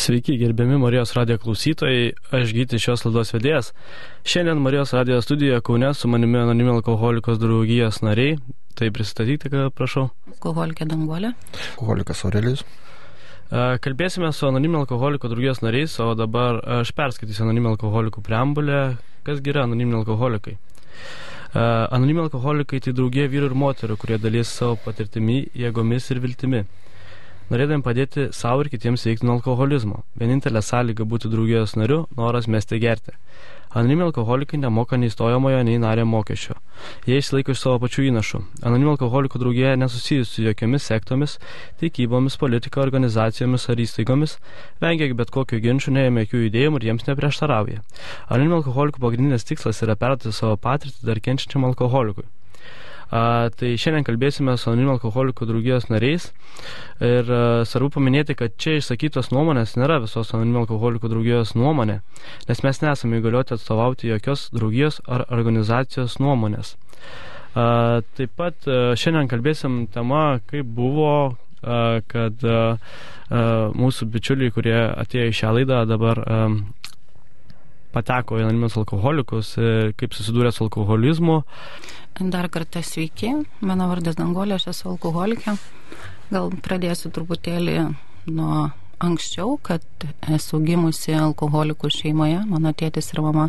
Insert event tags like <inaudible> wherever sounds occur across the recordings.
Sveiki, gerbiami Marijos radijo klausytojai, aš gyti šios laidos vedėjas. Šiandien Marijos radijo studijoje Kaune su manimi anonimi alkoholikos draugijos nariai. Tai pristatyti, ką prašau. Alkoholikė Danguolė. Alkoholikas Aurelijus. Kalbėsime su anonimi alkoholiko draugijos nariais, o dabar aš perskaitysiu anonimi alkoholikų preambulę, kas yra anonimi alkoholikai. Anonimi alkoholikai tai draugė vyrų ir moterų, kurie dalys savo patirtimi, jėgomis ir viltimi norėdami padėti savo ir kitiems veikti nuo alkoholizmo. Vienintelė sąlyga būti draugijos nariu - noras mesti gerti. Anonimi alkoholikai nemoka nei stojamojo, nei nario mokesčio. Jie išsilaiko iš savo pačių įnašų. Anonimi alkoholikų draugija nesusijusi su jokiamis sektomis, teikybomis, politika, organizacijomis ar įstaigomis, vengia bet kokių ginčių, neėmė jokių judėjimų ir jiems neprieštarauja. Anonimi alkoholikų pagrindinis tikslas yra perduoti savo patirtį dar kenčiančiam alkoholikui. A, tai šiandien kalbėsime su anonimų alkoholikų draugijos nariais ir a, svarbu paminėti, kad čia išsakytos nuomonės nėra visos anonimų alkoholikų draugijos nuomonė, nes mes nesame įgalioti atstovauti jokios draugijos ar organizacijos nuomonės. A, taip pat a, šiandien kalbėsim tema, kaip buvo a, kad a, a, mūsų bičiuliai, kurie atėjo į šią laidą, dabar a, pateko į anoniminius alkoholikus, kaip susidūrė su alkoholizmu. Dar kartą sveiki, mano vardas Dangolė, aš esu alkoholikė. Gal pradėsiu truputėlį nuo anksčiau, kad esu gimusi alkoholikų šeimoje. Mano tėtis ir mama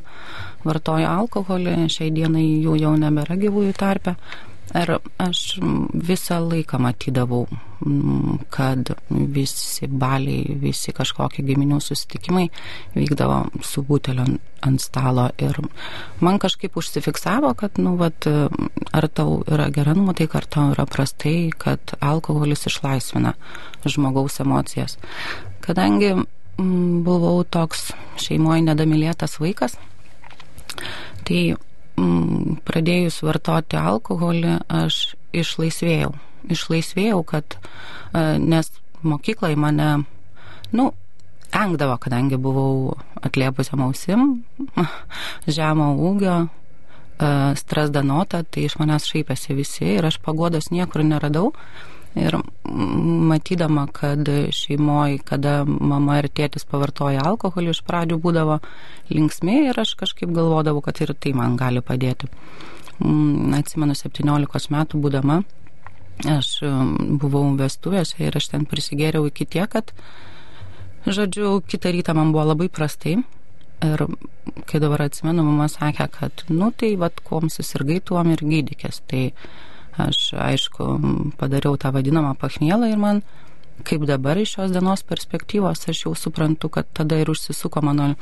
vartojo alkoholį, šiai dienai jų jau nebėra gyvųjų tarpe. Ir aš visą laiką matydavau, kad visi baliai, visi kažkokie giminių susitikimai vykdavo su butelio ant stalo. Ir man kažkaip užsifiksavo, kad, nu, vat, ar tau yra gera nuotaika, ar tau yra prastai, kad alkoholis išlaisvina žmogaus emocijas. Kadangi buvau toks šeimoje nedamylėtas vaikas, tai mm, pradėjus vartoti alkoholį, aš išlaisvėjau. Išlaisvėjau, kad, e, nes mokyklai mane, nu, engdavo, kadangi buvau atliepusiam ausim, <laughs> žemo ūgio, e, strasdanota, tai iš manęs šaipėsi visi ir aš pagodos niekur neradau. Ir matydama, kad šeimoje, kada mama ir tėtis pavartoja alkoholį, iš pradžių būdavo linksmi ir aš kažkaip galvodavau, kad ir tai man gali padėti. Mm, atsimenu, 17 metų būdama, aš mm, buvau vestuvėse ir aš ten prisigėriau iki tiek, kad, žodžiu, kitą rytą man buvo labai prastai. Ir kai dabar atsimenu, mama sakė, kad, nu tai, vad, kuom susirgai, tuom ir gydykės. Tai Aš, aišku, padariau tą vadinamą pachmielą ir man, kaip dabar iš šios dienos perspektyvos, aš jau suprantu, kad tada ir užsisuko mano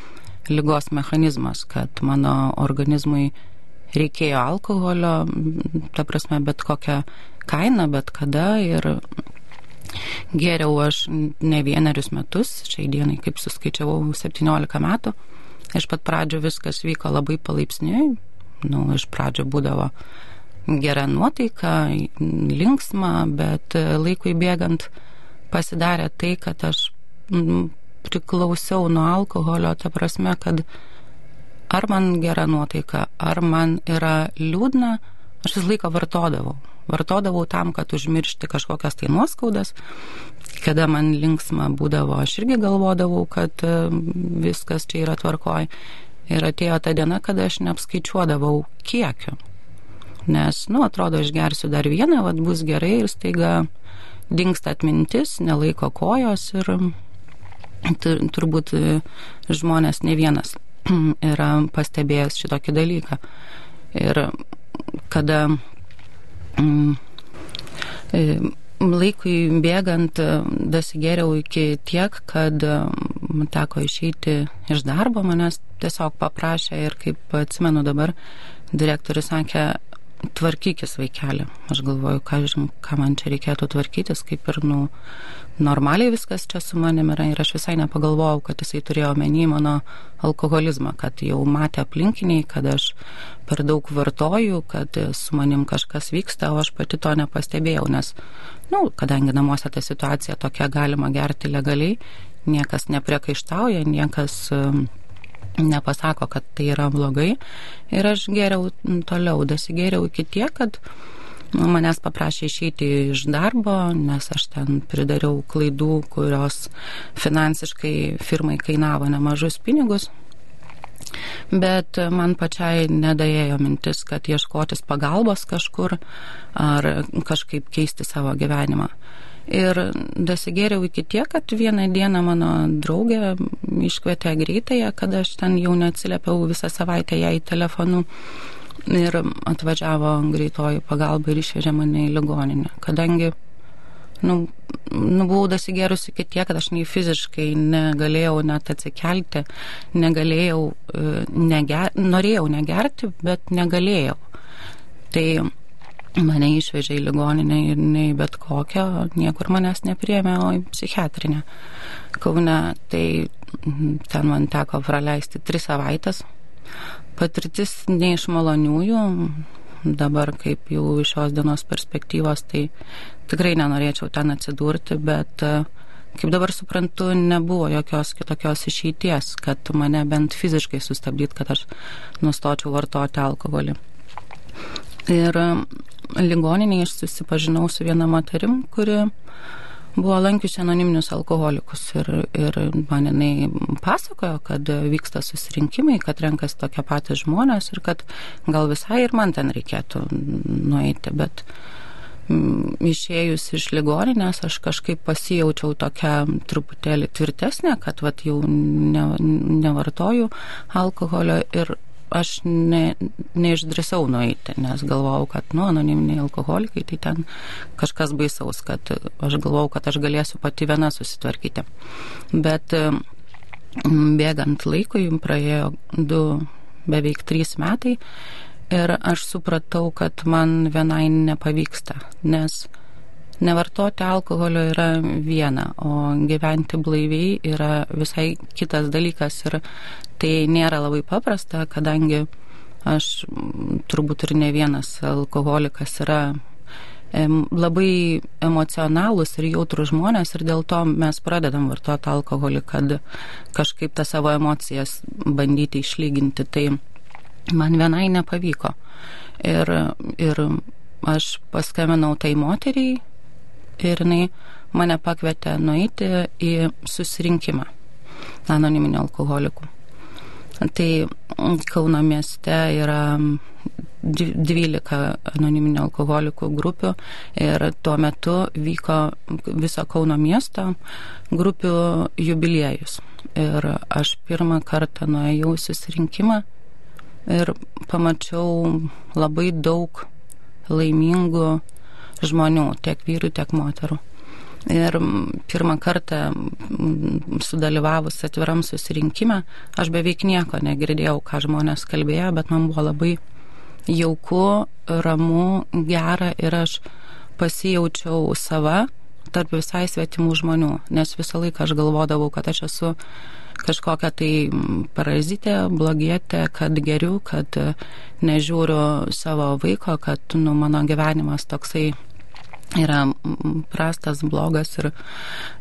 lygos mechanizmas, kad mano organizmui reikėjo alkoholio, ta prasme, bet kokią kainą, bet kada ir geriau aš ne vienerius metus, šiai dienai, kaip suskaičiavau, 17 metų. Iš pat pradžio viskas vyko labai palaipsniui. Nu, iš pradžio būdavo gera nuotaika, linksma, bet laikui bėgant pasidarė tai, kad aš priklausiau nuo alkoholio, ta prasme, kad ar man gera nuotaika, ar man yra liūdna, aš visą laiką vartodavau. Vartodavau tam, kad užmiršti kažkokias tai nuoskaudas. Kada man linksma būdavo, aš irgi galvodavau, kad e, viskas čia yra tvarkoj. Ir atėjo ta diena, kada aš neapskaičiuodavau kiekio nes, nu, atrodo, išgersiu dar vieną, vad bus gerai ir staiga dinksta atmintis, nelaiko kojos ir tur, turbūt e, žmonės ne vienas <clears throat> yra pastebėjęs šitokį dalyką. Ir kada mm, e, laikui bėgant e, dasigėriau iki tiek, kad teko išeiti iš darbo, manęs tiesiog paprašė ir kaip atsimenu dabar, direktorius sakė, tvarkykis vaikeli. Aš galvoju, ką, ką man čia reikėtų tvarkytis, kaip ir, nu, normaliai viskas čia su manim yra ir aš visai nepagalvojau, kad jisai turėjo menį mano alkoholizmą, kad jau matė aplinkiniai, kad aš per daug vartoju, kad su manim kažkas vyksta, o aš pati to nepastebėjau, nes, nu, kadangi namuose ta situacija tokia galima gerti legaliai, niekas nepriekaištauja, niekas nepasako, kad tai yra blogai. Ir aš geriau toliau, dasigėriau iki tiek, kad manęs paprašė išeiti iš darbo, nes aš ten pridariau klaidų, kurios finansiškai firmai kainavo nemažus pinigus. Bet man pačiai nedaėjo mintis, kad ieškotis pagalbos kažkur ar kažkaip keisti savo gyvenimą. Ir dasigėriau iki tiek, kad vieną dieną mano draugė iškvietė greitąją, kad aš ten jau neatsiliepiau visą savaitę jai telefonu ir atvažiavo greitoji pagalba ir išvežė mane į ligoninę. Kadangi nu, nu, buvau dasigėrusi iki tiek, kad aš nei fiziškai negalėjau net atsikelti, negalėjau, e, neger, norėjau negerti, bet negalėjau. Tai mane išvežė į ligoninę ir nei bet kokią, niekur manęs nepriemė, o į psichiatrinę. Kaune, tai ten man teko praleisti tris savaitės. Patirtis ne iš maloniųjų, dabar kaip jau iš šios dienos perspektyvos, tai tikrai nenorėčiau ten atsidurti, bet kaip dabar suprantu, nebuvo jokios kitokios išeities, kad mane bent fiziškai sustabdyt, kad aš nustočiau vartoti alkoholį. Ir ligoninėje aš susipažinau su viena moterim, kuri buvo lankiusi anoniminius alkoholikus ir, ir man jinai pasakojo, kad vyksta susirinkimai, kad renkas tokie patys žmonės ir kad gal visai ir man ten reikėtų nueiti, bet m, išėjus iš ligoninės aš kažkaip pasijaučiau tokia truputėlį tvirtesnė, kad vat jau ne, nevartoju alkoholio ir aš ne, neišdrįsau nueiti, nes galvojau, kad, nu, anoniminiai alkoholikai, tai ten kažkas baisaus, kad aš galvojau, kad aš galėsiu pati viena susitvarkyti. Bet bėgant laikui, praėjo du, beveik trys metai ir aš supratau, kad man vienai nepavyksta, nes nevartoti alkoholio yra viena, o gyventi blaiviai yra visai kitas dalykas ir tai nėra labai paprasta, kadangi aš turbūt ir ne vienas alkoholikas yra labai emocionalūs ir jautrus žmonės ir dėl to mes pradedam vartoti alkoholį, kad kažkaip tą savo emocijas bandyti išlyginti. Tai man vienai nepavyko. Ir, ir aš paskambinau tai moteriai ir jinai mane pakvietė nueiti į susirinkimą anoniminių alkoholikų. Tai Kauno mieste yra 12 anoniminių alkoholikų grupių ir tuo metu vyko viso Kauno miesto grupių jubiliejus. Ir aš pirmą kartą nuėjau į susirinkimą ir pamačiau labai daug laimingų žmonių, tiek vyrų, tiek moterų. Ir pirmą kartą sudalyvavus atviram susirinkime, aš beveik nieko negirdėjau, ką žmonės kalbėjo, bet man buvo labai jauku, ramu, gera ir aš pasijaučiau sava tarp visai svetimų žmonių, nes visą laiką aš galvodavau, kad aš esu kažkokia tai parazitė, blogietė, kad geriu, kad nežiūriu savo vaiko, kad nu, mano gyvenimas toksai yra prastas, blogas ir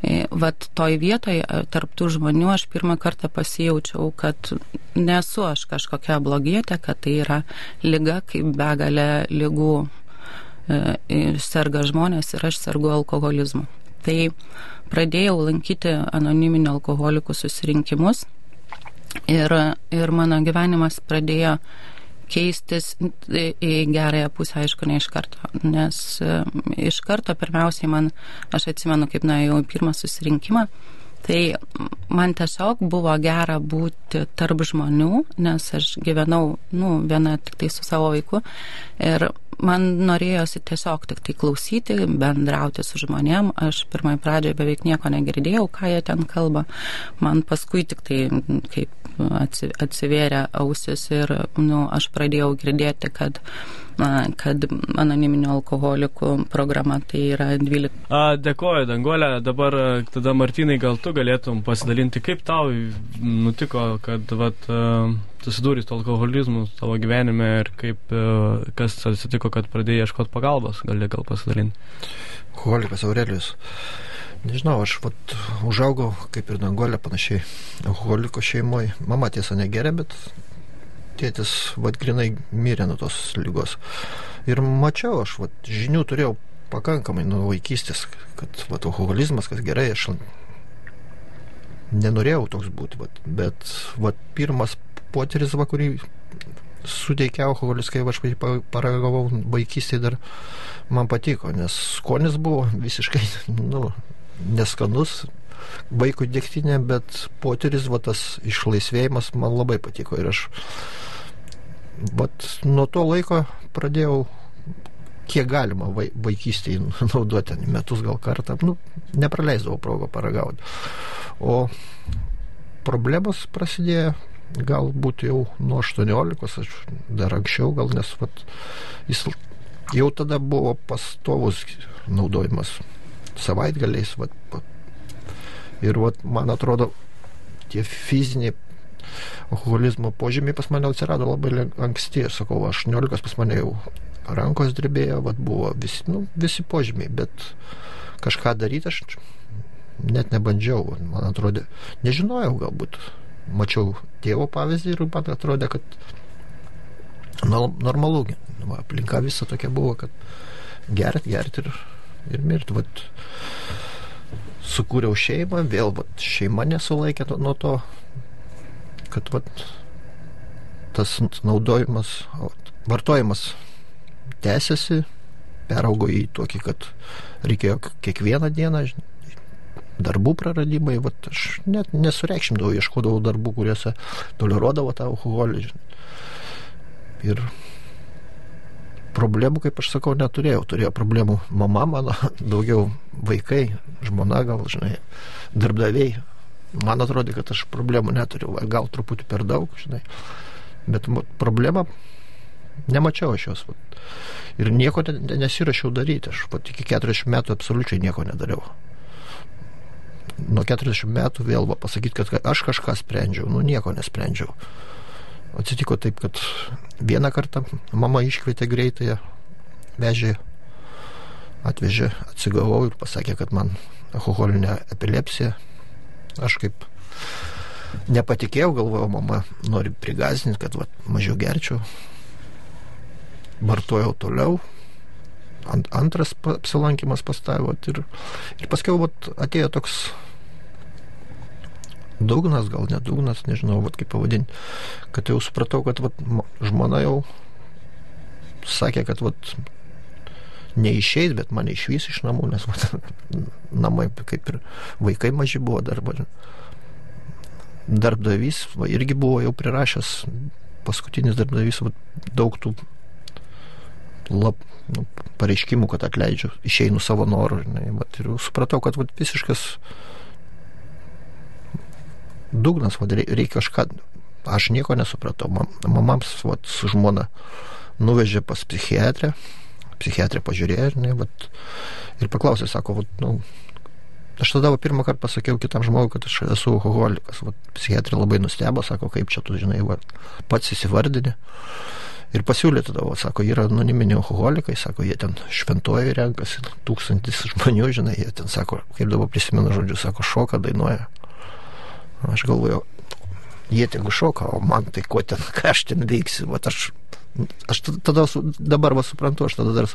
e, vat toj vietoje tarptų žmonių aš pirmą kartą pasijaučiau, kad nesu aš kažkokia blogietė, kad tai yra lyga kaip begalė lygų e, serga žmonės ir aš sergu alkoholizmu. Tai pradėjau lankyti anoniminių alkoholikų susirinkimus ir, ir mano gyvenimas pradėjo keistis į gerąją pusę, aišku, ne iš karto. Nes e, iš karto pirmiausiai man, aš atsimenu, kaip nuėjau į pirmą susirinkimą, tai man tiesiog buvo gera būti tarp žmonių, nes aš gyvenau, nu, viena tik tai su savo vaiku. Ir man norėjosi tiesiog tik tai klausyti, bendrauti su žmonėm. Aš pirmai pradžioje beveik nieko negirdėjau, ką jie ten kalba. Man paskui tik tai, kaip atsivėrė ausis ir nu, aš pradėjau girdėti, kad kad anoniminių alkoholikų programa tai yra 12. A, dėkoju, Dangolė. Dabar tada Martinai, gal tu galėtum pasidalinti, kaip tau nutiko, kad vat, susidūrė su alkoholizmu tavo gyvenime ir kaip, kas atsitiko, kad pradėjai ieškoti pagalbos, gali gal pasidalinti. Alkoholikas Aurelijus. Nežinau, aš vat, užaugau kaip ir Dangolė panašiai alkoholiko šeimoje. Mama tiesa negeria, bet tėtis vad grinai mirė nuo tos lygos. Ir mačiau, aš vat, žinių turėjau pakankamai nuo vaikystės, kad vat, alkoholizmas, kas gerai, aš nenorėjau toks būti, vat, bet vat, pirmas potyris, va, kurį suteikė alkoholis, kai aš paragavau vaikystėje dar man patiko, nes skonis buvo visiškai <laughs> nu, neskanus vaikų dėktinė, bet potyris, va, tas išlaisvėjimas man labai patiko ir aš vat, nuo to laiko pradėjau kiek galima vaikystėje <laughs> naudoti, metus gal kartą, nu, nepraleisdavau progą paragauti. O problemos prasidėjo galbūt jau nuo 18, aš dar anksčiau gal, nes vat, jis jau tada buvo pastovus naudojimas savaitgaliais. Vat, ir vat, man atrodo, tie fiziniai alkoholizmo požymiai pas mane atsirado labai anksti, sakau, 18 pas mane jau rankos drebėjo, vat, buvo visi, nu, visi požymiai, bet kažką daryti aš net nebandžiau, man atrodė, nežinojau galbūt, mačiau tėvo pavyzdį ir man atrodė, kad normalu, aplinka visa tokia buvo, kad gert, gert ir, ir mirt. Vat, sukūriau šeimą, vėl vat, šeima nesulaikė nuo to, kad vat, tas naudojimas, vartojimas tęsiasi, peraugo į tokį, kad reikėjo kiekvieną dieną darbų praradimai, vat, aš net nesureikšmdavau, ieškodavau darbų, kuriuose toleruodavo tą alkoholį. Ir problemų, kaip aš sakau, neturėjau. Turėjo problemų mama mano, <laughs> daugiau vaikai, žmona gal, žinai, darbdaviai. Man atrodė, kad aš problemų neturiu, gal truputį per daug, žinai. Bet problemą nemačiau aš jos. Ir nieko nesirašiau daryti. Aš pat iki 40 metų absoliučiai nieko nedariau nuo 40 metų vėl pasakyti, kad aš kažką sprendžiau, nu nieko nesprendžiau. Atsitiko taip, kad vieną kartą mama iškvietė greitąją, vežė, atvežė, atsigavau ir pasakė, kad man alkoholinė epilepsija. Aš kaip nepatikėjau, galvojau, mama nori prigazinti, kad va, mažiau gerčiau. Vartojau toliau, ant, antras apsilankimas pas tą ir, ir paskui vat, atėjo toks dugnas, gal ne dugnas, nežinau, vat, kaip pavadinti, kad jau supratau, kad vat, žmona jau sakė, kad vat, neišeis, bet mane išvys iš namų, nes vat, <laughs> namai kaip ir vaikai maži buvo dar. Darbdavys va, irgi buvo jau prirašęs, paskutinis darbdavys va, daug tų lab, nu, pareiškimų, kad atleidžiu, išeinu savo norų. Žinai, va, ir supratau, kad va, visiškas dugnas, va, reikia kažką, aš nieko nesupratau. Mamams va, su žmona nuvežė pas psichiatrę, psichiatrė pažiūrėjo žinai, va, ir paklausė, sako, va, nu, aš tada va, pirmą kartą pasakiau kitam žmogui, kad aš esu alkoholikas. Va, psichiatrė labai nustebo, sako, kaip čia tu, žinai, va, pats įsivardini. Ir pasiūlė tada, va, sako, yra anoniminiai alkoholikai, sako, jie ten šventoje renkasi, tūkstantis žmonių, žinai, jie ten sako, kaip dabar prisimenu žodžiu, sako, šoka dainuoja. Aš galvoju, jie tegu šoka, o man tai ko ten, <laughs> ką aš ten veiksiu. Vat aš, aš tada, dabar va suprantu, aš tada dar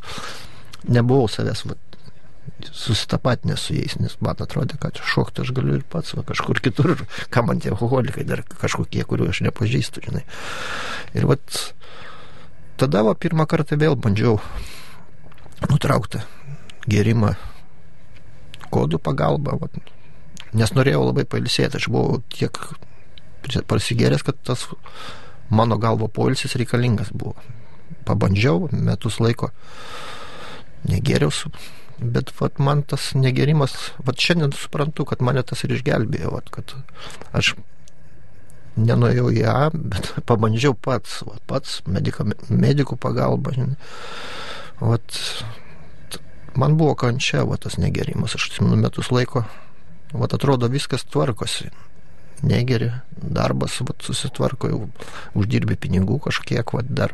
nebuvau savęs va, susitapatinęs su jais, nes man atrodė, kad šokti aš galiu ir pats, va, kažkur kitur, ką man tie alkoholikai dar kažkokie, kuriuo aš nepažįstu, žinai. Ir vat tada va pirmą kartą vėl bandžiau nutraukti gerimą kodų pagalba, va, nes norėjau labai pailsėti, aš buvau tiek prasigėręs, kad tas mano galvo poilsis reikalingas buvo. Pabandžiau metus laiko, negeriau, bet vat, man tas negerimas, vat šiandien suprantu, kad mane tas ir išgelbėjo, vat, kad aš nenuėjau į A, bet <laughs> pabandžiau pats, vat, pats medika, medikų pagalba. Vat, man buvo kančia, vat, tas negerimas, aš atsimenu metus laiko vat atrodo viskas tvarkosi. Negeri, darbas vat, susitvarko, jau uždirbi pinigų kažkiek, vat, dar.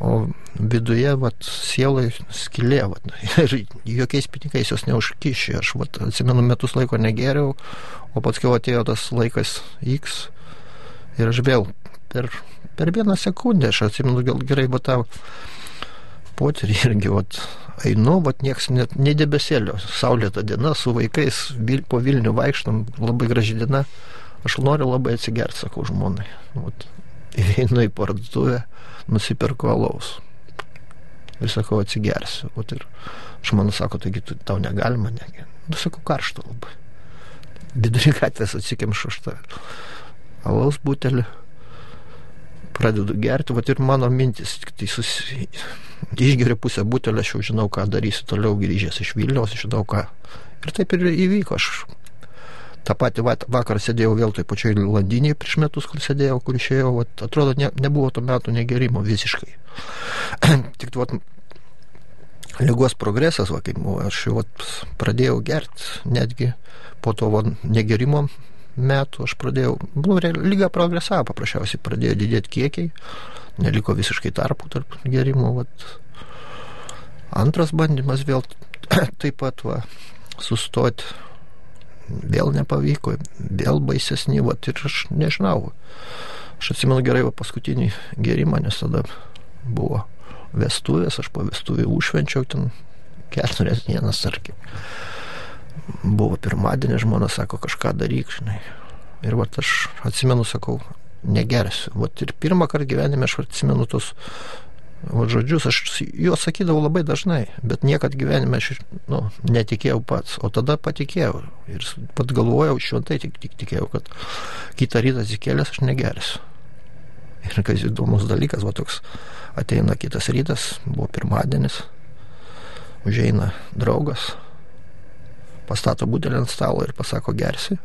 O viduje, vat, sielai skilė, vat, <laughs> ir jokiais pinigais jos neužkišė. Aš vat, atsimenu, metus laiko negeriau, o paskui atėjo tas laikas X ir aš vėl per, per vieną sekundę, aš atsimenu, gal gerai, bet tą potyrį <laughs> irgi, vat, einu, vat nieks net nei debesėlio, saulėta diena, su vaikais vil, po Vilnių vaikštam, labai graži diena, aš noriu labai atsigerti, sakau žmonai. Vat, <laughs> einu į parduotuvę, nusipirku alaus. Ir sakau, atsigersiu. Vat, ir žmona sako, taigi tu, tau negalima, negi. Nu, sakau, karšta labai. Vidury gatvės atsikemšu aš tą alaus butelį pradedu gerti, va ir mano mintis, tik tai susi... išgeriu pusę butelio, aš jau žinau, ką darysiu toliau grįžęs iš Vilniaus, žinau ką. Ir taip ir įvyko. Aš tą patį vakarą sėdėjau vėl toj pačioj landinėje prieš metus, kur sėdėjau, kur išėjau, vat, atrodo, ne, nebuvo to metų negerimo visiškai. <clears throat> Tik vat, lygos progresas, va, kaip aš jau vat, pradėjau gerti netgi po to va, negerimo metų aš pradėjau, nu, lyga progresavo, paprasčiausiai pradėjo didėti kiekiai, neliko visiškai tarpų tarp gerimų. Vat. Antras bandymas vėl <clears throat> taip pat va, sustoti, vėl nepavyko, vėl baisesni, vat, ir aš nežinau. Aš atsimenu gerai va, paskutinį gerimą, nes tada buvo vestuvės, aš po vestuvį užšvenčiau ten keturias dienas, tarkim buvo pirmadienį, žmona sako, kažką daryk, žinai. Ir vat aš atsimenu, sakau, negersiu. Vat ir pirmą kartą gyvenime aš atsimenu tos vat, žodžius, aš juos sakydavau labai dažnai, bet niekad gyvenime aš nu, netikėjau pats, o tada patikėjau. Ir pat galvojau, šventai tik, tik tikėjau, kad kitą rytą atsikėlęs aš negersiu. Ir kas įdomus dalykas, va toks ateina kitas rytas, buvo pirmadienis, užeina draugas, pastato butelį ant stalo ir pasako gersi.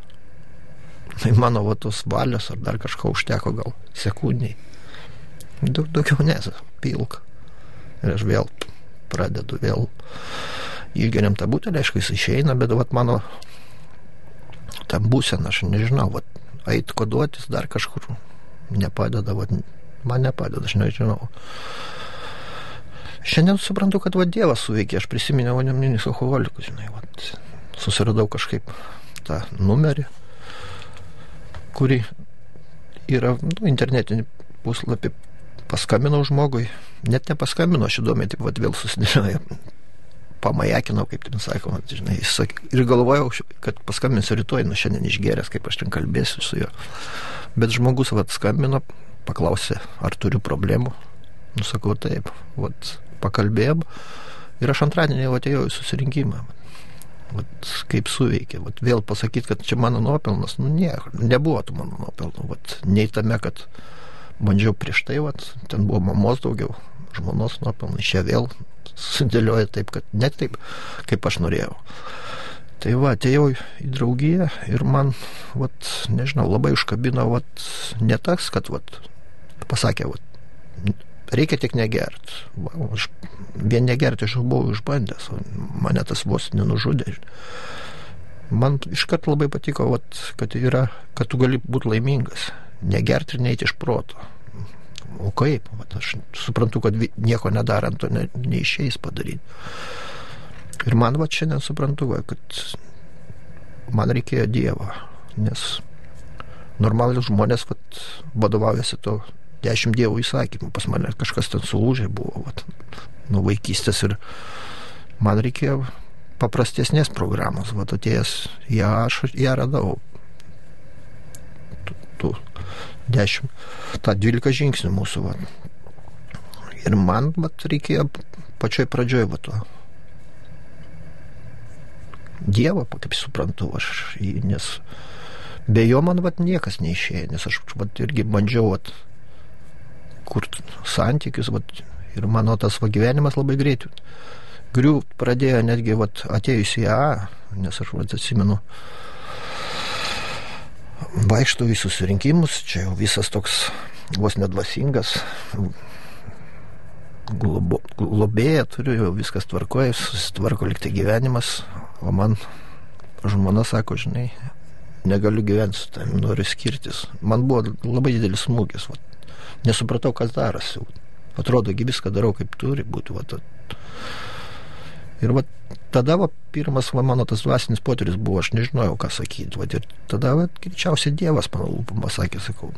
Tai mano va tos valios ar dar kažko užteko gal sekundžiai. Daug, daugiau nes, pilk. Ir aš vėl pradedu vėl įgeriam tą butelį, aišku, jis išeina, bet vat mano ta būsena, aš nežinau, vat, eit koduotis dar kažkur nepadeda, vat, man nepadeda, aš nežinau. Šiandien suprantu, kad va Dievas suveikė, aš prisiminiau anoniminius alkoholikus, žinai, vat, susiradau kažkaip tą numerį, kurį yra nu, internetinį puslapį, paskambinau žmogui, net nepaskambinau, aš įdomiai taip pat vėl susidėlioju, pamajakinau, kaip ten sakoma, žinai, ir galvojau, kad paskambinsiu rytoj, nu šiandien išgeręs, kaip aš ten kalbėsiu su juo. Bet žmogus vat skambino, paklausė, ar turiu problemų. Nusakau taip, vat pakalbėjom ir aš antradienį atėjau į susirinkimą. Vat, kaip suveikia. Vat, vėl pasakyti, kad čia mano nuopelnas, nu ne, nebuvo tų mano nuopelnų. Vat, nei tame, kad bandžiau prieš tai, vat, ten buvo mamos daugiau, žmonos nuopelnai, čia vėl sudėlioja taip, kad net taip, kaip aš norėjau. Tai va, atėjau į draugiją ir man, vat, nežinau, labai užkabino, vat, ne tas, kad, vat, pasakė, vat, reikia tik negert. Aš vien negerti aš buvau išbandęs, mane tas vos nenužudė. Man iškart labai patiko, vat, kad, yra, kad tu gali būti laimingas, negerti ir neiti iš proto. O kaip? Vat, aš suprantu, kad nieko nedarant to ne, neišeis padaryti. Ir man va šiandien suprantu, va, kad man reikėjo Dievo, nes normalus žmonės vat, vadovaujasi to dešimt dievų įsakymų. Pas mane kažkas ten sulūžė buvo vat, nuo vaikystės ir man reikėjo paprastesnės programos. Vat atėjęs ją aš ją radau. Tų dešimt, tą dvylika žingsnių mūsų. Vat. Ir man vat, reikėjo pačioj pradžioj va to. Dievą, kaip suprantu, aš, nes be jo man vat niekas neišėjo, nes aš vat irgi bandžiau vat kurt santykius, vat, ir mano tas va gyvenimas labai greit griūt pradėjo netgi vat, atėjus į A, nes aš vat, atsimenu, vaikštų į susirinkimus, čia jau visas toks vos nedvasingas, globo, globėja turiu, jau viskas tvarkoja, susitvarko liktai gyvenimas, o man žmona sako, žinai, negaliu gyventi su tavimi, noriu skirtis. Man buvo labai didelis smūgis. Vat nesupratau, kas darosi. Atrodo, viską darau kaip turi būti. Va, ir va, tada va, pirmas va, mano tas dvasinis potyris buvo, aš nežinojau, ką sakyti. Va, ir tada va, greičiausiai Dievas mano lūpom pasakė, sakau,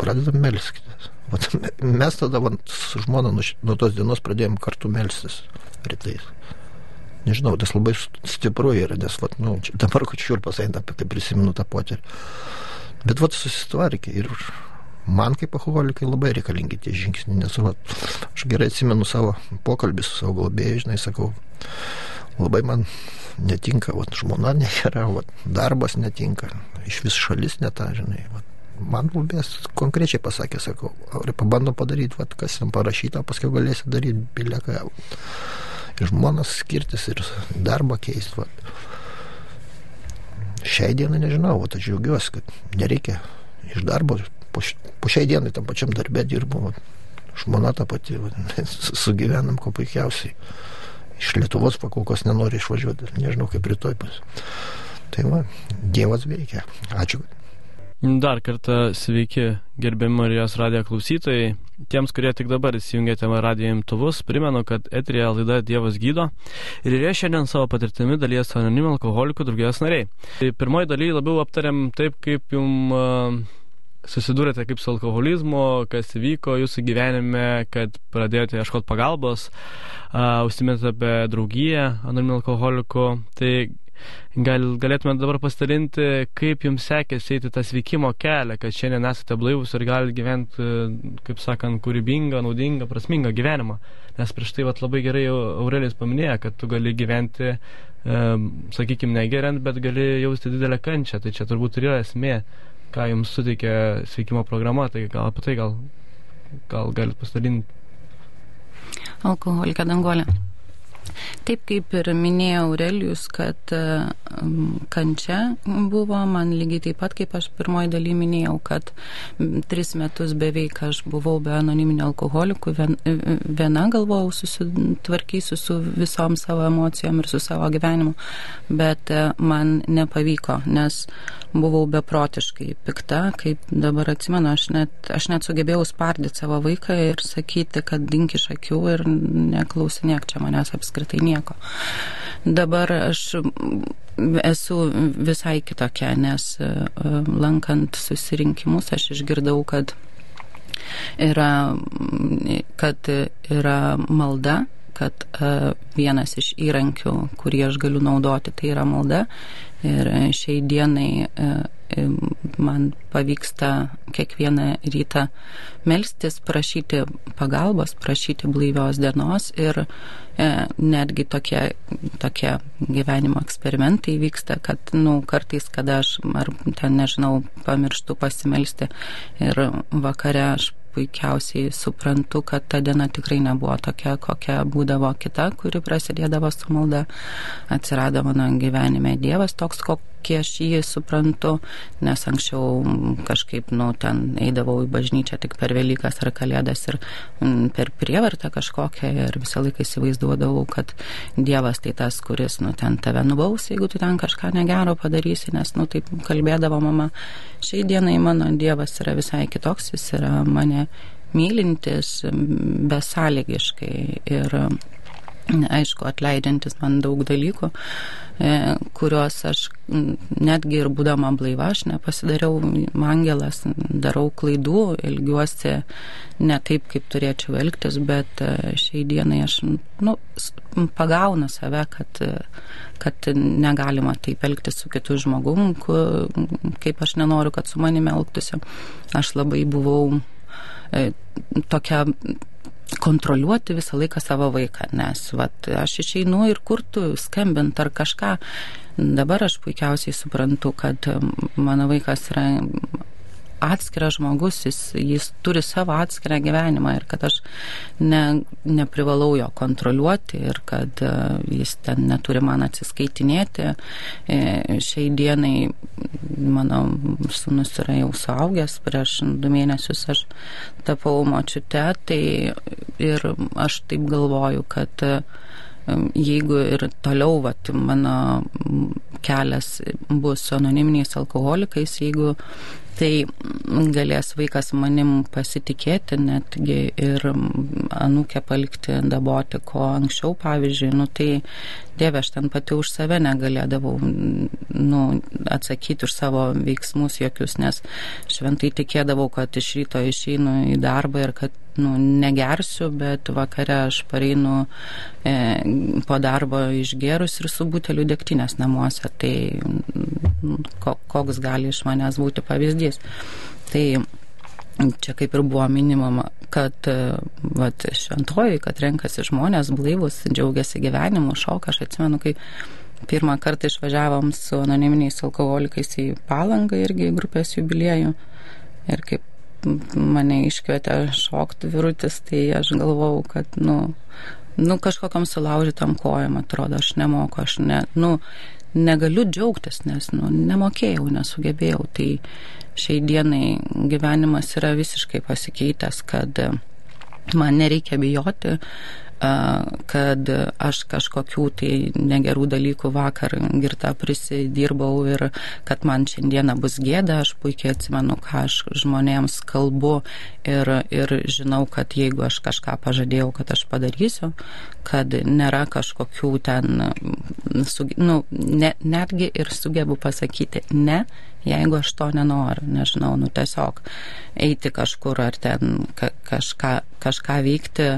pradedam melskitės. Vat, mes tada vat, su žmona nuo, nuo tos dienos pradėjom kartu melstis rytais. Nežinau, tas labai stipru yra, nes vat, nu, dabar kad šiurpas eina, kai prisimenu tą potyrį. Bet vat susitvarkė ir man kaip alkoholikai labai reikalingi tie žingsniai, nes vat, aš gerai atsimenu savo pokalbį su savo globėjai, žinai, sakau, labai man netinka, vat, žmona negera, vat, darbas netinka, iš vis šalis netą, žinai, vat, man globėjas konkrečiai pasakė, sakau, ar pabando padaryti, vat, kas jam parašyta, paskui galėsi daryti bileką. Ir žmonas skirtis ir darbą keisti. Vat. Šiai dienai nežinau, vat, aš džiaugiuosi, kad nereikia iš darbo, po, po šiai dienai tam pačiam darbė dirbu, žmona ta pati, <laughs> sugyvenam kuo puikiausiai. Iš Lietuvos pakolkos nenori išvažiuoti, nežinau kaip rytoj bus. Tai va, Dievas veikia. Ačiū. Dar kartą sveiki, gerbiami Marijos radijo klausytojai. Tiems, kurie tik dabar įsijungėte radijo imtuvus, primenu, kad etrija laida Dievas gydo ir jie šiandien savo patirtimi dalies anonimų alkoholikų draugijos nariai. Tai pirmoji daly labiau aptariam taip, kaip jums susidūrėte kaip su alkoholizmu, kas įvyko jūsų gyvenime, kad pradėjote ieškoti pagalbos, uh, užsimėte apie draugiją anonimų alkoholikų. Tai Gal galėtumėte dabar pasidalinti, kaip jums sekėsi eiti tą sveikimo kelią, kad šiandien esate blaivus ir galite gyventi, kaip sakant, kūrybingą, naudingą, prasmingą gyvenimą. Nes prieš tai vat, labai gerai Aurelijus paminėjo, kad tu gali gyventi, e, sakykime, negeriant, bet gali jausti didelę kančią. Tai čia turbūt ir yra esmė, ką jums suteikia sveikimo programa. Tai gal apie tai gal, gal galite pasidalinti. Alkoholikė dangolė. Taip kaip ir minėjo Aurelijus, kad kančia buvo, man lygiai taip pat, kaip aš pirmoji daly minėjau, kad tris metus beveik aš buvau be anoniminio alkoholikų, viena galvojau, susitvarkysiu su visom savo emocijom ir su savo gyvenimu, bet e, man nepavyko, nes buvau beprotiškai pikta, kaip dabar atsimenu, aš net, aš net sugebėjau spardyti savo vaiką ir sakyti, kad dink iš akių ir neklausinėk čia manęs apskritai apskritai nieko. Dabar aš esu visai kitokia, nes e, lankant susirinkimus aš išgirdau, kad yra, kad yra malda, kad e, vienas iš įrankių, kurį aš galiu naudoti, tai yra malda. Ir šiai dienai e, man pavyksta kiekvieną rytą melstis, prašyti pagalbos, prašyti blaivios dienos ir e, netgi tokie, tokie gyvenimo eksperimentai vyksta, kad, nu, kartais, kada aš, ar ten, nežinau, pamirštu pasimelsti ir vakare aš puikiausiai suprantu, kad ta diena tikrai nebuvo tokia, kokia būdavo kita, kuri prasidėdavo su malda. Atsirado mano gyvenime Dievas toks, kokį aš jį suprantu, nes anksčiau kažkaip, nu, ten eidavau į bažnyčią tik per Velykas ar Kalėdas ir m, mm, per prievartą kažkokią ir visą laiką įsivaizduodavau, kad Dievas tai tas, kuris, nu, ten tave nubaus, jeigu tu ten kažką negero padarysi, nes, nu, taip kalbėdavo mama. Šiai dienai mano Dievas yra visai kitoks, jis yra mane mylintis besąlygiškai ir aišku, atleidžiantis man daug dalykų, e, kuriuos aš netgi ir būdama blaiva, aš nepasidariau angelas, darau klaidų, elgiuosi ne taip, kaip turėčiau elgtis, bet e, šiai dienai aš nu, pagaunu save, kad, kad negalima taip elgtis su kitu žmogum, kaip aš nenoriu, kad su manimi elgtųsi. Aš labai buvau E, tokia kontroliuoti visą laiką savo vaiką, nes vat, aš išeinu ir kur tu skambint ar kažką. Dabar aš puikiausiai suprantu, kad mano vaikas yra atskiras žmogus, jis, jis turi savo atskirą gyvenimą ir kad aš ne, neprivalau jo kontroliuoti ir kad uh, jis ten neturi man atsiskaitinėti. E, šiai dienai mano sunus yra jau suaugęs, prieš du mėnesius aš tapau močiute, tai ir aš taip galvoju, kad uh, jeigu ir toliau vat, mano kelias bus su anoniminiais alkoholikais, jeigu tai galės vaikas manim pasitikėti netgi ir anūkę palikti daboti, ko anksčiau, pavyzdžiui, nu tai Dieve, aš ten pati už save negalėdavau nu, atsakyti už savo veiksmus jokius, nes šventai tikėdavau, kad iš ryto išeinu į darbą ir kad nu, negersiu, bet vakare aš pareinu e, po darbo išgerus ir su buteliu degtinės namuose. Tai ko, koks gali iš manęs būti pavyzdys. Tai čia kaip ir buvo minimama, kad e, vat, šventoji, kad renkasi žmonės blaivus, džiaugiasi gyvenimu, šoka. Aš atsimenu, kai pirmą kartą išvažiavom su anoniminiais alkoholikais į palangą irgi grupės jubiliejų. Ir kaip mane iškvietė šokti virutis, tai aš galvau, kad, nu, nu kažkokiam sulaužytam kojam atrodo, aš nemoku, aš ne, nu, negaliu džiaugtis, nes, nu, nemokėjau, nesugebėjau. Tai šiai dienai gyvenimas yra visiškai pasikeitęs, kad man nereikia bijoti, kad aš kažkokių tai negerų dalykų vakar girta prisidirbau ir kad man šiandieną bus gėda, aš puikiai atsimenu, ką aš žmonėms kalbu ir, ir žinau, kad jeigu aš kažką pažadėjau, kad aš padarysiu, kad nėra kažkokių ten, nu, ne, netgi ir sugebu pasakyti ne, jeigu aš to nenoriu, nežinau, nu tiesiog eiti kažkur ar ten ka, kažką, kažką veikti,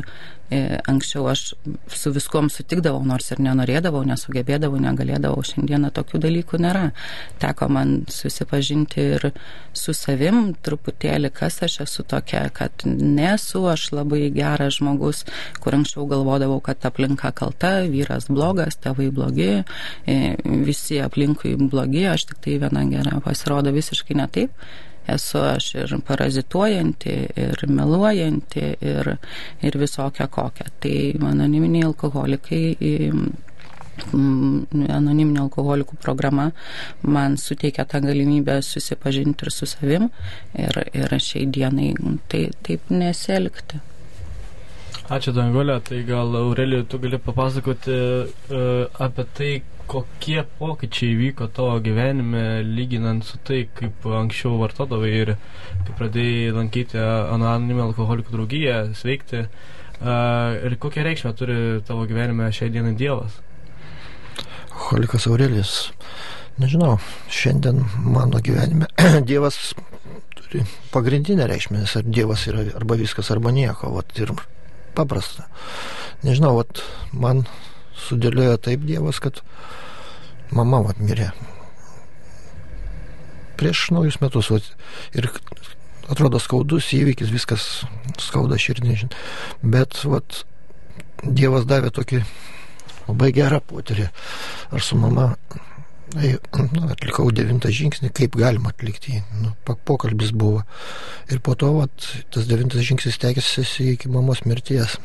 E, anksčiau aš su viskuom sutikdavau, nors ir nenorėdavau, nesugebėdavau, negalėdavau. Šiandieną tokių dalykų nėra. Teko man susipažinti ir su savim truputėlį, kas aš esu tokia, kad nesu aš labai geras žmogus, kur anksčiau galvodavau, kad aplinka kalta, vyras blogas, tėvai blogi, e, visi aplinkui blogi, aš tik tai viena gera. Pasirodo visiškai ne taip esu aš ir parazituojanti, ir meluojanti, ir, ir visokia kokia. Tai anoniminiai alkoholikai anoniminio alkoholikų programa man suteikia tą galimybę susipažinti ir su savim ir, ir šiai dienai tai, taip neselgti. Ačiū, Dangolė. Tai gal, Aurelija, tu gali papasakoti uh, apie tai, kokie pokyčiai vyko tavo gyvenime, lyginant su tai, kaip anksčiau vartodavai ir kai pradėjai lankyti anoniminę alkoholikų draugiją, sveikti. Uh, ir kokią reikšmę turi tavo gyvenime šiai dienai Dievas? Holikas Aurelijus. Nežinau, šiandien mano gyvenime <clears throat> Dievas turi pagrindinę reikšmę, nes ar Dievas yra arba viskas, arba nieko. Vat, ir paprasta. Nežinau, vat, man sudėliojo taip Dievas, kad mama vat mirė. Prieš naujus metus vat, ir atrodo skaudus įvykis, viskas skauda širdį, bet vat, Dievas davė tokį labai gerą potyrį. Aš su mama nu, atlikau devintą žingsnį, kaip galima atlikti jį. Nu, pokalbis buvo. Ir po to vat, tas devintas žingsnis tekėsi iki mamos mirties.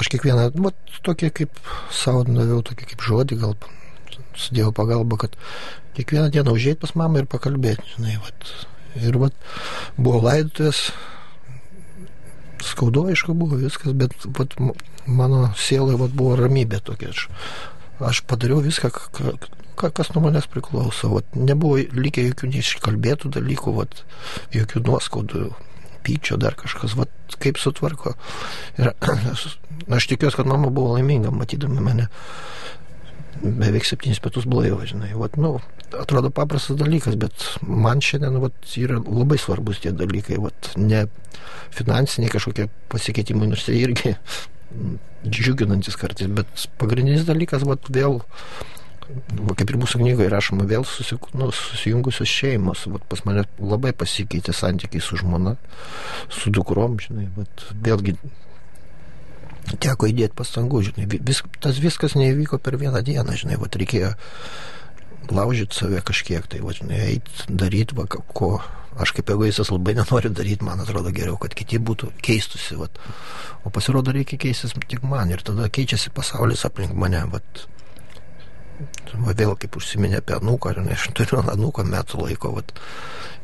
Aš kiekvieną, vat, tokį kaip savo daviau, tokį kaip žodį, gal su Dievo pagalba, kad kiekvieną dieną užėjti pas mamą ir pakalbėti, žinai, vat. Ir vat, buvo laidotuvės, skaudu, aišku, buvo viskas, bet vat, mano sielai vat, buvo ramybė tokia. Aš, aš padariau viską, ką, kas nuo manęs priklauso. Vat, nebuvo likę jokių neiškalbėtų dalykų, vat, jokių nuoskaudų pyčio, dar kažkas, vat, kaip sutvarko. Ir <clears throat> aš tikiuosi, kad mama buvo laiminga, matydama mane beveik septynis metus blaivą, žinai. Vat, nu, atrodo paprastas dalykas, bet man šiandien vat, yra labai svarbus tie dalykai, vat, ne finansiniai kažkokie pasikeitimai, nors jie irgi džiuginantis kartais, bet pagrindinis dalykas, vat, vėl kaip ir mūsų knygoje rašoma, vėl susik, nu, susijungusios šeimos. Vat pas mane labai pasikeitė santykiai su žmona, su dukrom, žinai, bet vėlgi teko įdėti pastangų, žinai, vis, tas viskas neįvyko per vieną dieną, žinai, vat reikėjo laužyti save kažkiek, tai, va, žinai, eiti, daryti, va, ko aš kaip egoistas labai nenoriu daryti, man atrodo geriau, kad kiti būtų keistusi, vat. o pasirodo reikia keistis tik man ir tada keičiasi pasaulis aplink mane, vat va, vėl kaip užsiminė apie anūką, ar ne, aš turiu anūką metų laiko, vat,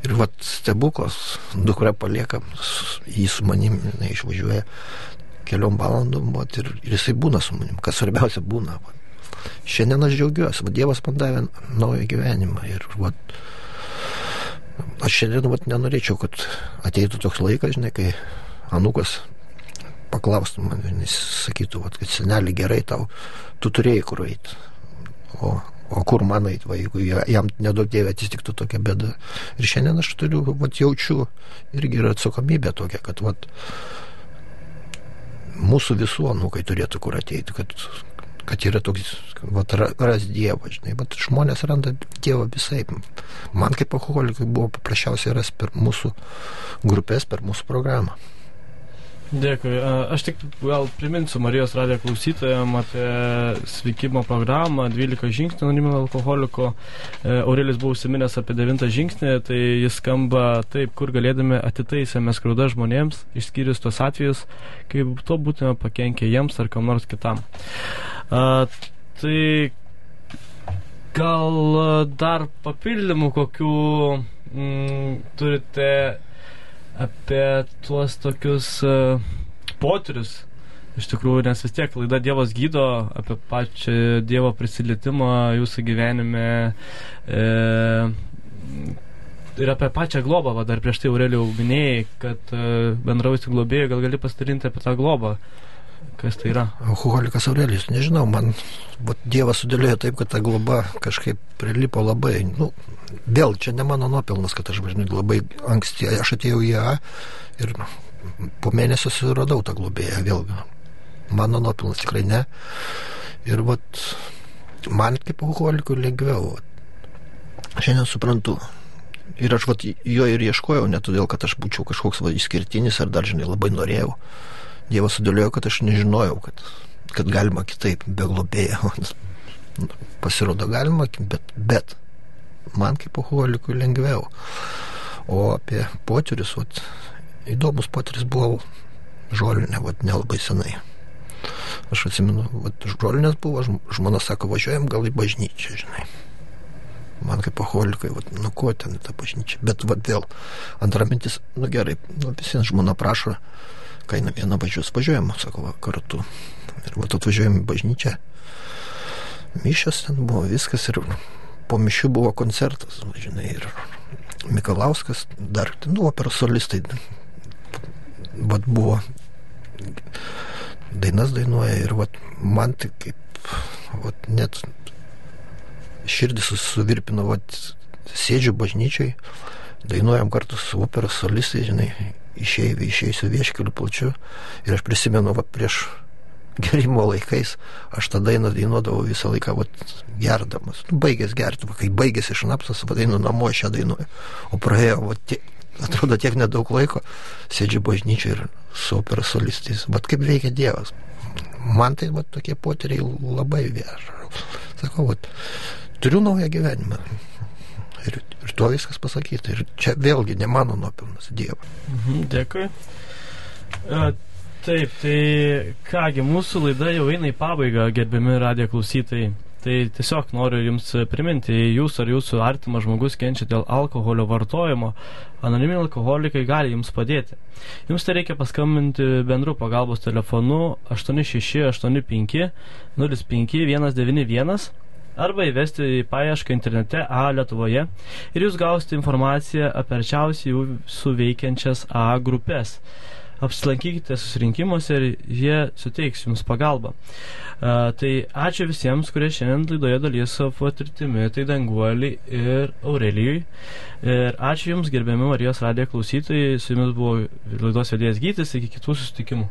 ir vat stebuklas, dukra palieka, jį su manim, jinai išvažiuoja keliom valandom, vat, ir, ir jisai būna su manim, kas svarbiausia būna. Vat. Šiandien aš džiaugiuosi, vat, Dievas man davė naują gyvenimą ir vat, Aš šiandien vat, nenorėčiau, kad ateitų toks laikas, žinai, kai anukas paklaustų man, jis sakytų, vat, kad senelį gerai tau, tu turėjai kur eiti. O, o kur man eiti, va, jeigu jam nedaug dievė atsitiktų tokia bėda. Ir šiandien aš turiu, vat, jaučiu irgi yra atsakomybė tokia, kad vat, mūsų visų anukai turėtų kur ateiti, kad, kad yra toks, vat, ras Dievą, žinai, bet žmonės randa Dievą visai. Man kaip alkoholikui buvo paprasčiausiai ras per mūsų grupės, per mūsų programą. Dėkui. Aš tik gal priminsiu Marijos radijo klausytojams apie sveikimo programą 12 žingsnių anoniminio alkoholiko. E, Aurelis buvo užsiminęs apie 9 žingsnį, tai jis skamba taip, kur galėdami atitaisėme skriaudą žmonėms, išskyrus tos atvejus, kai to būtume pakenkę jiems ar kam nors kitam. A, tai gal dar papildymų kokių mm, turite apie tuos tokius uh, potyrius. Iš tikrųjų, nes vis tiek laida Dievas gydo apie pačią Dievo prisilietimą jūsų gyvenime e, ir apie pačią globą. Va, dar prieš tai Aurelijau minėjai, kad e, bendrausi globėjai, gal gali pasidalinti apie tą globą. Kas tai yra? Alkoholikas Aurelijus, nežinau, man vat, Dievas sudėlėjo taip, kad ta globa kažkaip prilipo labai, nu, vėl čia ne mano nuopelnas, kad aš važinai labai anksti, aš atėjau į A ir po mėnesio suradau tą globėją vėl. Mano nuopelnas tikrai ne. Ir vat, man kaip alkoholikui lengviau. Šiandien suprantu. Ir aš vat, jo ir ieškojau, ne todėl, kad aš būčiau kažkoks va, išskirtinis ar dar, žinai, labai norėjau. Dievas sudėliojo, kad aš nežinojau, kad, kad galima kitaip, be globėjo. Pasirodo galima, bet, bet man kaip alkoholikui lengviau. O apie potyrius, vat, įdomus potyris buvo žolinė, vat, nelabai senai. Aš atsimenu, vat, žolinės buvo, žmona sako, važiuojam gal į bažnyčią, žinai. Man kaip alkoholikai, vat, nu ko ten ta bažnyčia. Bet vat, vėl antra mintis, nu gerai, nu, visi žmona prašo, kaina viena važiuos, važiuojam, sako, va, kartu. Ir vat atvažiuojam į bažnyčią. Mišės ten buvo viskas ir po mišių buvo koncertas, žinai, ir Mikalauskas, dar, nu, operos solistai, vat buvo, dainas dainuoja ir vat man tai kaip, vat net širdis suvirpino, vat sėdžiu bažnyčiai, dainuojam kartu su operos solistai, žinai, išėjai, išeisiu vieškeliu plačiu ir aš prisimenu, vat prieš gerimo laikais aš tą dainą dainuodavau visą laiką vat, gerdamas. Nu, baigęs gerti, kai baigėsi šnapsas, vadinu namo šią dainuoju. O praėjo, vat, tiek, atrodo, tiek nedaug laiko, sėdžiu bažnyčiai ir su operos solistais. Vat kaip veikia Dievas. Man tai vat, tokie potyriai labai veža. Sakau, vat, turiu naują gyvenimą. Ir, ir tuo viskas pasakyta. Ir čia vėlgi ne mano nuopelnas, Dievo. Mhm, dėkui. Uh, Taip, tai kągi, mūsų laida jau eina į pabaigą, gerbiami radijo klausytojai. Tai tiesiog noriu Jums priminti, jei Jūs ar Jūsų artimas žmogus kenčia dėl alkoholio vartojimo, anoniminiai alkoholikai gali Jums padėti. Jums tai reikia paskambinti bendru pagalbos telefonu 8685 05 191 arba įvesti į paiešką internete A Lietuvoje ir Jūs gausite informaciją apie arčiausiai jų suveikiančias A grupės apsilankykite susirinkimuose ir jie suteiks jums pagalbą. Uh, tai ačiū visiems, kurie šiandien laidoje dalys savo patirtimi, tai Danguolį ir Aurelijui. Ir ačiū Jums, gerbiami Marijos radijo klausytojai, su Jumis buvo laidos vedėjas Gytis, iki kitų susitikimų.